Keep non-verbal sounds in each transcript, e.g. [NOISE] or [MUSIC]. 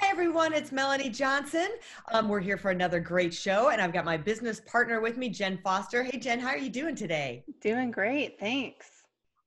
Hi, everyone. It's Melanie Johnson. Um, we're here for another great show, and I've got my business partner with me, Jen Foster. Hey, Jen, how are you doing today? Doing great. Thanks.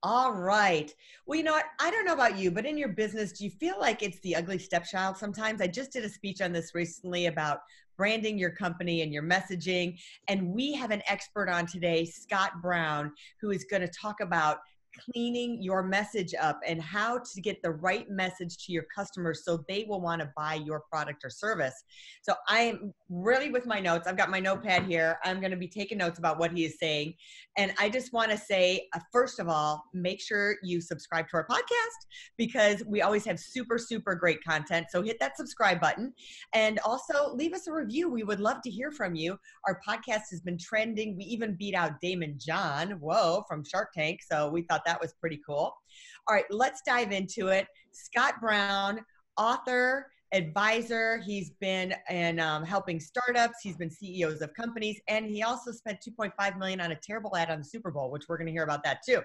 All right. Well, you know what? I don't know about you, but in your business, do you feel like it's the ugly stepchild sometimes? I just did a speech on this recently about branding your company and your messaging. And we have an expert on today, Scott Brown, who is going to talk about cleaning your message up and how to get the right message to your customers so they will want to buy your product or service. So I am really with my notes. I've got my notepad here. I'm going to be taking notes about what he is saying. And I just want to say, uh, first of all, make sure you subscribe to our podcast because we always have super, super great content. So hit that subscribe button and also leave us a review. We would love to hear from you. Our podcast has been trending. We even beat out Daymond John, whoa, from Shark Tank. So we thought that was pretty cool. All right, let's dive into it. Scott Brown, author, advisor. He's been in um, helping startups. He's been CEOs of companies, and he also spent 2.5 million on a terrible ad on the Super Bowl, which we're going to hear about that too.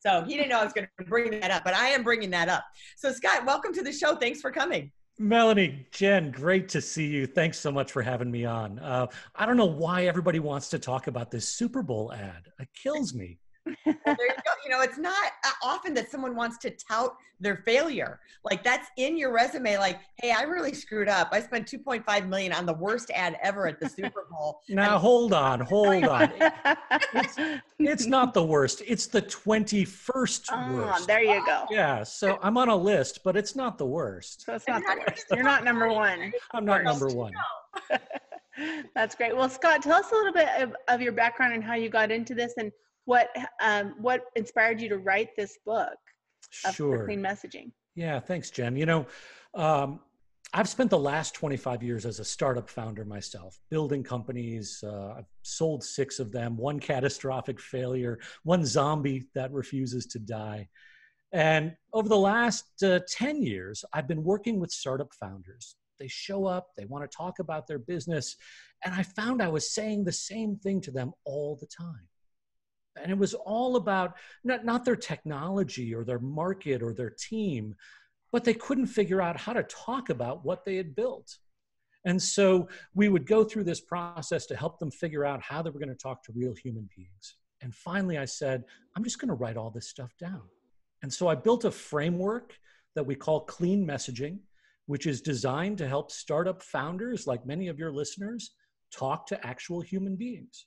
So he didn't know I was going to bring that up, but I am bringing that up. So Scott, welcome to the show. Thanks for coming. Melanie, Jen, great to see you. Thanks so much for having me on. Uh, I don't know why everybody wants to talk about this Super Bowl ad. It kills me you go. You know, it's not uh, often that someone wants to tout their failure. Like that's in your resume. Like, hey, I really screwed up. I spent 2.5 million on the worst ad ever at the Super Bowl. [LAUGHS] now and- hold on, hold on. [LAUGHS] it's, it's, not the worst. It's the 21st oh, worst. There you go. Yeah. So I'm on a list, but it's not the worst. So it's not the worst. You're not number one. I'm not number one. [LAUGHS] That's great. Well, Scott, tell us a little bit of, of your background and how you got into this and what um, what inspired you to write this book of sure. clean messaging? Yeah, thanks, Jen. You know, um, I've spent the last 25 years as a startup founder myself, building companies. Uh, I've sold six of them, one catastrophic failure, one zombie that refuses to die. And over the last uh, 10 years, I've been working with startup founders. They show up, they want to talk about their business. And I found I was saying the same thing to them all the time and it was all about not, not their technology or their market or their team but they couldn't figure out how to talk about what they had built. And so we would go through this process to help them figure out how they were going to talk to real human beings. And finally i said i'm just going to write all this stuff down. And so i built a framework that we call clean messaging which is designed to help startup founders like many of your listeners talk to actual human beings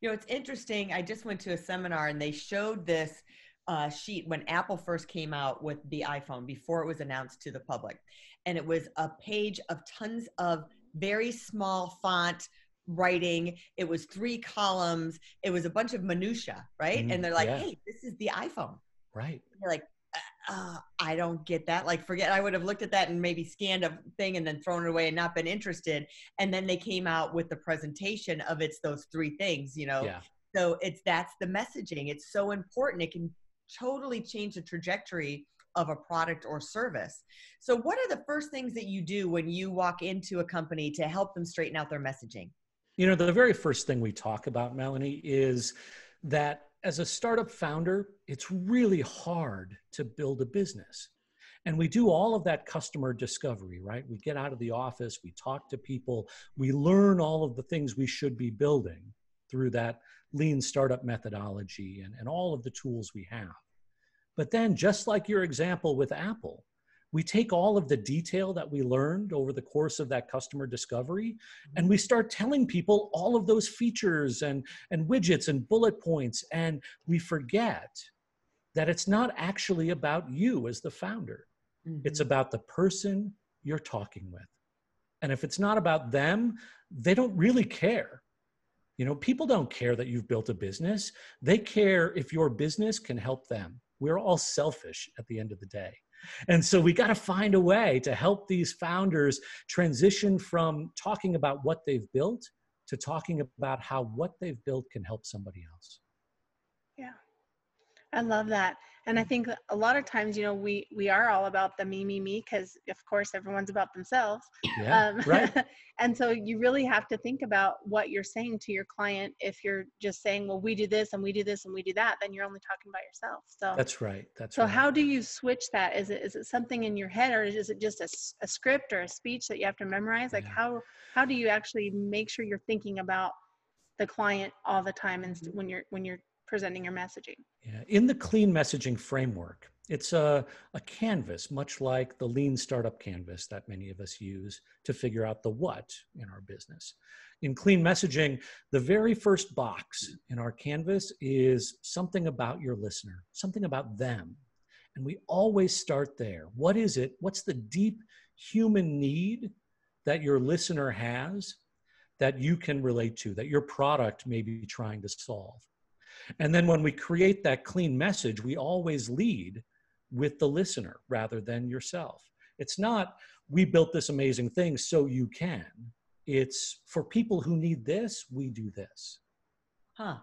you know, it's interesting. I just went to a seminar and they showed this uh, sheet when Apple first came out with the iPhone before it was announced to the public. And it was a page of tons of very small font writing. It was three columns. It was a bunch of minutia, right? Mm, and they're like, yeah. "Hey, this is the iPhone." Right. You're like, uh, I don't get that. Like, forget, I would have looked at that and maybe scanned a thing and then thrown it away and not been interested. And then they came out with the presentation of it's those three things, you know? Yeah. So it's that's the messaging. It's so important. It can totally change the trajectory of a product or service. So, what are the first things that you do when you walk into a company to help them straighten out their messaging? You know, the very first thing we talk about, Melanie, is that as a startup founder, it's really hard to build a business. And we do all of that customer discovery, right? We get out of the office, we talk to people, we learn all of the things we should be building through that lean startup methodology and, and all of the tools we have. But then, just like your example with Apple, we take all of the detail that we learned over the course of that customer discovery and we start telling people all of those features and, and widgets and bullet points and we forget that it's not actually about you as the founder. Mm-hmm. it's about the person you're talking with. And if it's not about them they don't really care. You know people don't care that you've built a business. They care if your business can help them. We're all selfish at the end of the day And so we got to find a way to help these founders transition from talking about what they've built to talking about how what they've built can help somebody else. Yeah. I love that and i think a lot of times you know we we are all about the me me me because of course everyone's about themselves yeah, um, right. [LAUGHS] and so you really have to think about what you're saying to your client if you're just saying well we do this and we do this and we do that then you're only talking about yourself so that's right that's right. so right. how do you switch that is it is it something in your head or is it just a, a script or a speech that you have to memorize like yeah. how how do you actually make sure you're thinking about the client all the time and when you're when you're presenting your messaging. Yeah. In the clean messaging framework, it's a, a canvas, much like the lean startup canvas that many of us use to figure out the what in our business. In clean messaging, the very first box in our canvas is something about your listener, something about them. And we always start there. What is it? What's the deep human need that your listener has that you can relate to, that your product may be trying to solve? And then when we create that clean message, we always lead with the listener rather than yourself. It's not, we built this amazing thing so you can. It's for people who need this, we do this. Huh.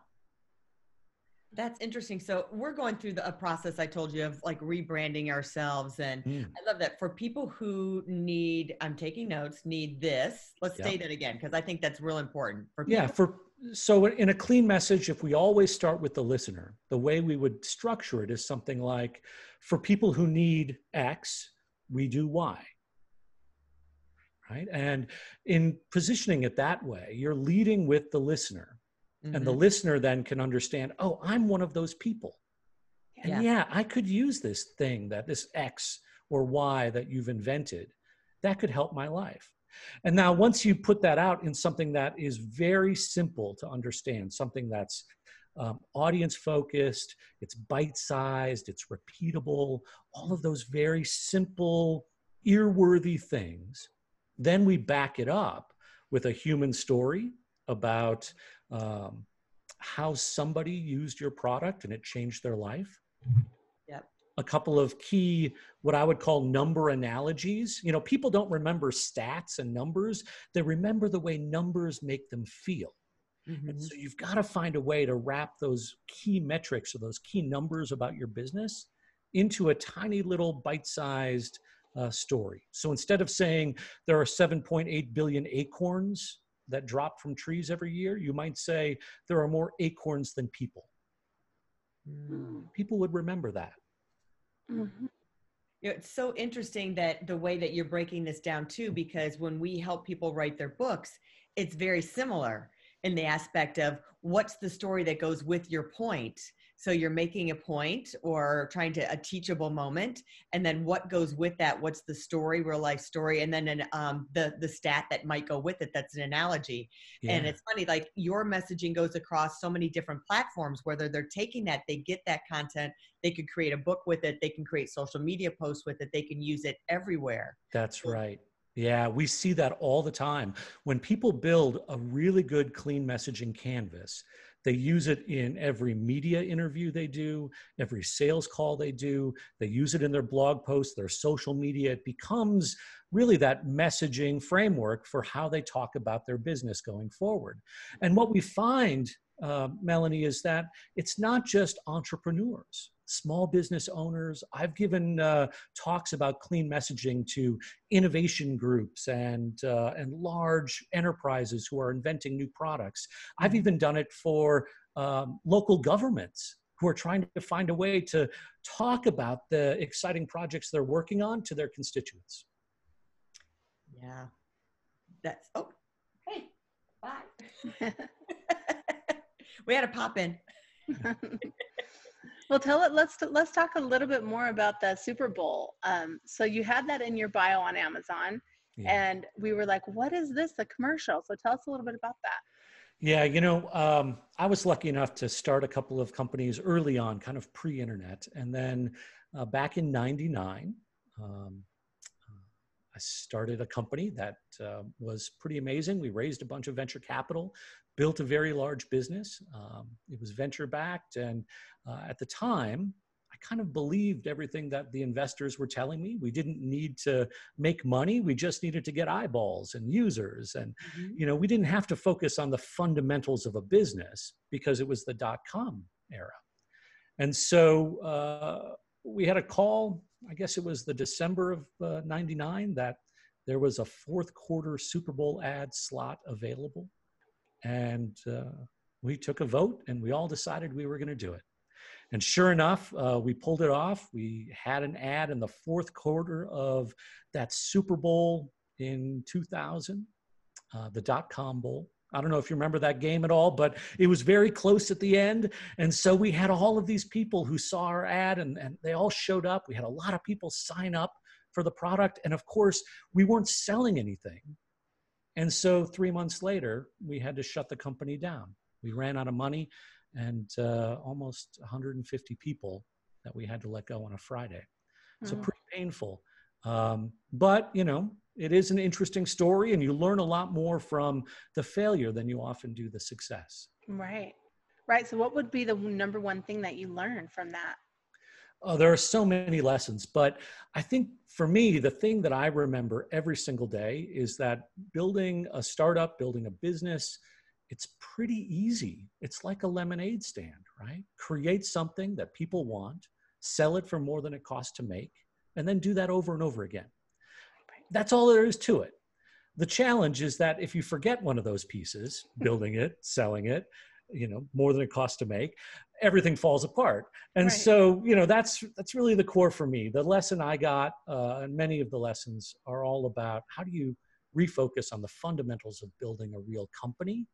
That's interesting. So we're going through the, a process I told you of like rebranding ourselves, and mm. I love that for people who need. I'm taking notes. Need this. Let's say that again because I think that's real important. For People. yeah, for so in a clean message, if we always start with the listener, the way we would structure it is something like, for people who need X, we do Y. Right, and in positioning it that way, you're leading with the listener Mm-hmm. And the mm-hmm. listener then can understand, oh, I'm one of those people. And yeah. yeah, I could use this thing that this X or Y that you've invented. That could help my life. And now, once you put that out in something that is very simple to understand, something that's um, audience focused, it's bite sized, it's repeatable, all of those very simple, earworthy things, then we back it up with a human story about um, how somebody used your product and it changed their life. Yep. A couple of key, what I would call number analogies. You know, people don't remember stats and numbers, they remember the way numbers make them feel. Mm-hmm. so you've got to find a way to wrap those key metrics or those key numbers about your business into a tiny little bite sized uh, story. So instead of saying there are 7.8 billion acorns that drop from trees every year, you might say there are more acorns than people. Mm. People would remember that. Mm-hmm. It's so interesting that the way that you're breaking this down too, because when we help people write their books, it's very similar in the aspect of what's the story that goes with your point so you're making a point or trying to a teachable moment, and then what goes with that? What's the story, real life story, and then an, um, the the stat that might go with it. That's an analogy, yeah. and it's funny. Like your messaging goes across so many different platforms. Whether they're taking that, they get that content. They could create a book with it. They can create social media posts with it. They can use it everywhere. That's right. Yeah, we see that all the time. When people build a really good, clean messaging canvas, they use it in every media interview they do, every sales call they do. They use it in their blog posts, their social media. It becomes really that messaging framework for how they talk about their business going forward. And what we find, uh, Melanie, is that it's not just entrepreneurs small business owners. I've given uh, talks about clean messaging to innovation groups and uh, and large enterprises who are inventing new products. I've mm-hmm. even done it for um, local governments who are trying to find a way to talk about the exciting projects they're working on to their constituents. Yeah, that's oh, hey, bye. [LAUGHS] [LAUGHS] we had a pop in. [LAUGHS] Well, tell it. Let's let's talk a little bit more about the Super Bowl. Um, so you had that in your bio on Amazon, yeah. and we were like, "What is this? A commercial?" So tell us a little bit about that. Yeah, you know, um, I was lucky enough to start a couple of companies early on, kind of pre-internet, and then uh, back in '99. Um, I started a company that uh, was pretty amazing. We raised a bunch of venture capital, built a very large business. Um, it was venture backed, and uh, at the time, I kind of believed everything that the investors were telling me. We didn't need to make money. We just needed to get eyeballs and users. And, mm-hmm. you know, we didn't have to focus on the fundamentals of a business because it was the dot com era. And so uh, we had a call, I guess it was the December of uh, 99, that there was a fourth quarter Super Bowl ad slot available. And uh, we took a vote and we all decided we were going to do it. And sure enough, uh, we pulled it off. We had an ad in the fourth quarter of that Super Bowl in 2000, uh, the dot com bowl. I don't know if you remember that game at all, but it was very close at the end. And so we had all of these people who saw our ad and, and they all showed up. We had a lot of people sign up for the product. And of course, we weren't selling anything. And so three months later, we had to shut the company down. We ran out of money and uh, almost 150 people that we had to let go on a Friday. So mm-hmm. pretty painful. Um, but you know, it is an interesting story, and you learn a lot more from the failure than you often do the success. Right, right. So, what would be the number one thing that you learned from that? Oh, there are so many lessons, but I think for me, the thing that I remember every single day is that building a startup, building a business, it's pretty easy. It's like a lemonade stand, right? Create something that people want, sell it for more than it costs to make, and then do that over and over again. That's all there is to it. The challenge is that if you forget one of those pieces, [LAUGHS] building it, selling it, you know, more than it costs to make, everything falls apart. And right. so, you know, that's that's really the core for me. The lesson I got, uh, and many of the lessons are all about how do you refocus on the fundamentals of building a real company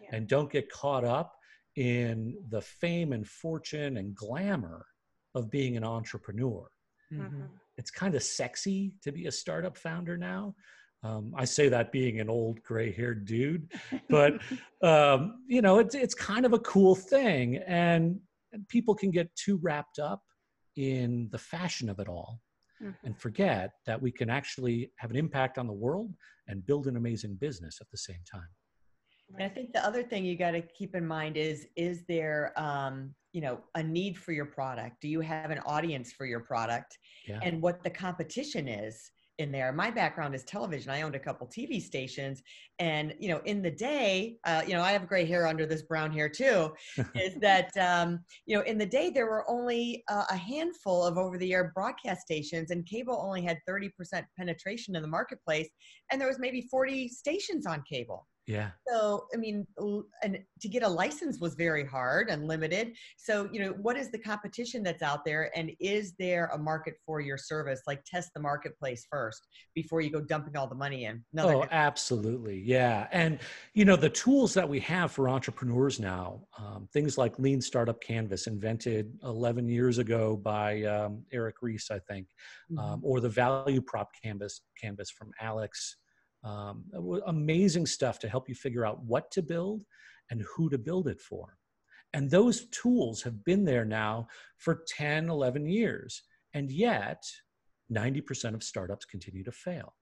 yeah. and don't get caught up in the fame and fortune and glamour of being an entrepreneur. Mm-hmm. It's kind of sexy to be a startup founder now. Um, I say that being an old gray-haired dude, but [LAUGHS] um, you know, it's it's kind of a cool thing, and, and people can get too wrapped up in the fashion of it all, mm-hmm. and forget that we can actually have an impact on the world and build an amazing business at the same time. And I think the other thing you got to keep in mind is is there um, you know a need for your product? Do you have an audience for your product? Yeah. And what the competition is in there. My background is television. I owned a couple TV stations, and you know, in the day, uh, you know, I have gray hair under this brown hair too. [LAUGHS] is that um, you know, in the day there were only uh, a handful of over-the-air broadcast stations, and cable only had 30% penetration in the marketplace, and there was maybe 40 stations on cable. Yeah. So, I mean, and to get a license was very hard and limited. So, you know, what is the competition that's out there? And is there a market for your service? Like, test the marketplace first before you go dumping all the money in. Another oh, absolutely. Yeah. And, you know, the tools that we have for entrepreneurs now, um, things like Lean Startup Canvas, invented 11 years ago by um, Eric Ries, I think, mm-hmm. um, or the Value Prop Canvas, Canvas from Alex um, amazing stuff to help you figure out what to build and who to build it for. And those tools have been there now for 10, 11 years. And yet, 90% of startups continue to fail.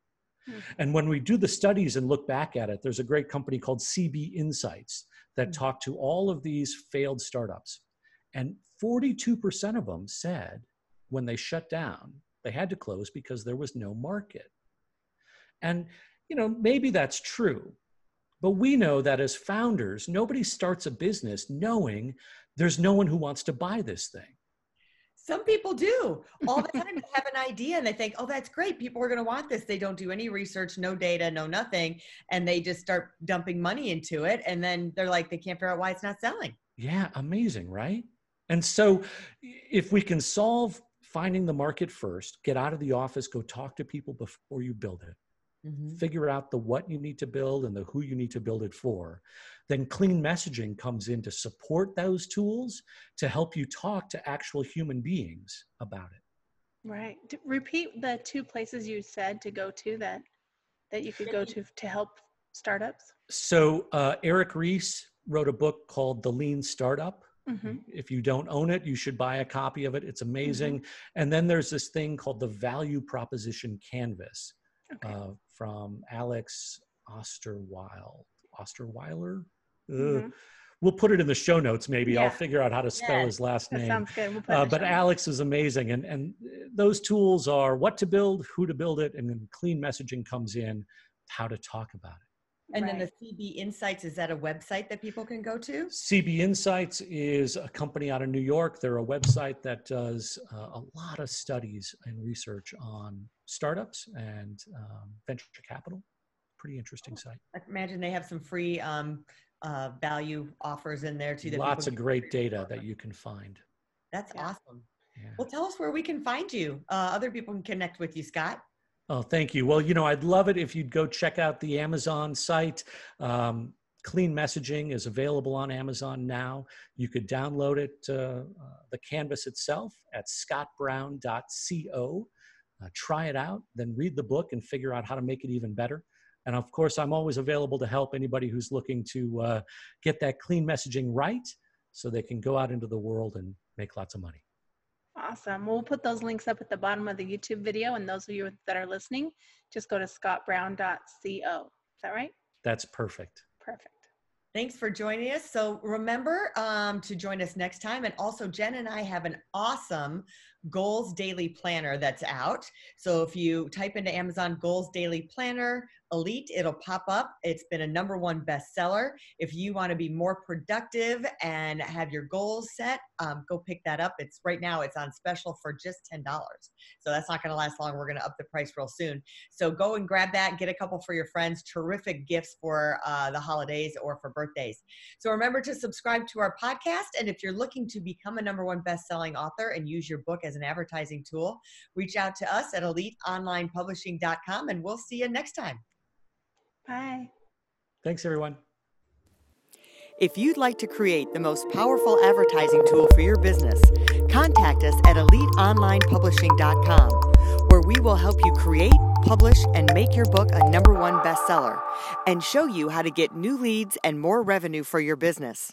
Mm-hmm. And when we do the studies and look back at it, there's a great company called CB Insights that mm-hmm. talked to all of these failed startups. And 42% of them said when they shut down, they had to close because there was no market. And you know, maybe that's true. But we know that as founders, nobody starts a business knowing there's no one who wants to buy this thing. Some people do all the [LAUGHS] time. they have an idea and they think, oh, that's great. People are going to want this. They don't do any research, no data, no nothing. And they just start dumping money into it. And then they're like, they can't figure out why it's not selling. Yeah, amazing, right? And so if we can solve finding the market first, get out of the office, go talk to people before you build it Mm-hmm. Figure out the what you need to build and the who you need to build it for. Then clean messaging comes in to support those tools to help you talk to actual human beings about it. Right. Repeat the two places you said to go to that that you could go to to help startups. So uh, Eric Ries wrote a book called The Lean Startup. Mm-hmm. If you don't own it, you should buy a copy of it. It's amazing. Mm-hmm. And then there's this thing called the Value Proposition Canvas. Okay. Uh, from Alex Osterwild. Osterweiler? Mm-hmm. we'll put it in the show notes. Maybe Yeah. I'll figure out how to spell Yeah. his last That name. sounds good. We'll Uh, but. Alex is amazing, and and those tools are what to build, who to build it, and then clean messaging comes in, how to talk about it. And then the CB Insights, is that a website that people can go to? CB Insights is a company out of New York. They're a website that does uh, a lot of studies and research on startups and um, venture capital. Pretty interesting site. I imagine they have some free um, uh, value offers in there too. that Lots of great data that you can find. That's Yeah. awesome. Yeah. Well, tell us where we can find you. Uh, other people can connect with you, Scott. Oh, thank you. Well, you know, I'd love it if you'd go check out the Amazon site. Um, Clean messaging is available on Amazon now. You could download it, uh, uh, the canvas itself, at scottbrown.co. Uh, try it out, then read the book and figure out how to make it even better. And of course, I'm always available to help anybody who's looking to uh, get that clean messaging right so they can go out into the world and make lots of money. Awesome. We'll put those links up at the bottom of the YouTube video. And those of you that are listening, just go to scottbrown.co. Is that right? That's perfect. Perfect. Thanks for joining us. So remember um, to join us next time. And also, Jen and I have an awesome Goals Daily Planner that's out. So if you type into Amazon Goals Daily Planner Elite, it'll pop up. It's been a number one bestseller. If you want to be more productive and have your goals set, um, go pick that up. It's right now it's on special for just ten dollars. So that's not going to last long. We're going to up the price real soon. So go and grab that. Get a couple for your friends. Terrific gifts for uh, the holidays or for birthdays. So remember to subscribe to our podcast. And if you're looking to become a number one best-selling author and use your book as an advertising tool, reach out to us at eliteonlinepublishing.com and we'll see you next time. Bye. Thanks, everyone. If you'd like to create the most powerful advertising tool for your business, contact us at eliteonlinepublishing.com, where we will help you create, publish, and make your book a number one bestseller and show you how to get new leads and more revenue for your business.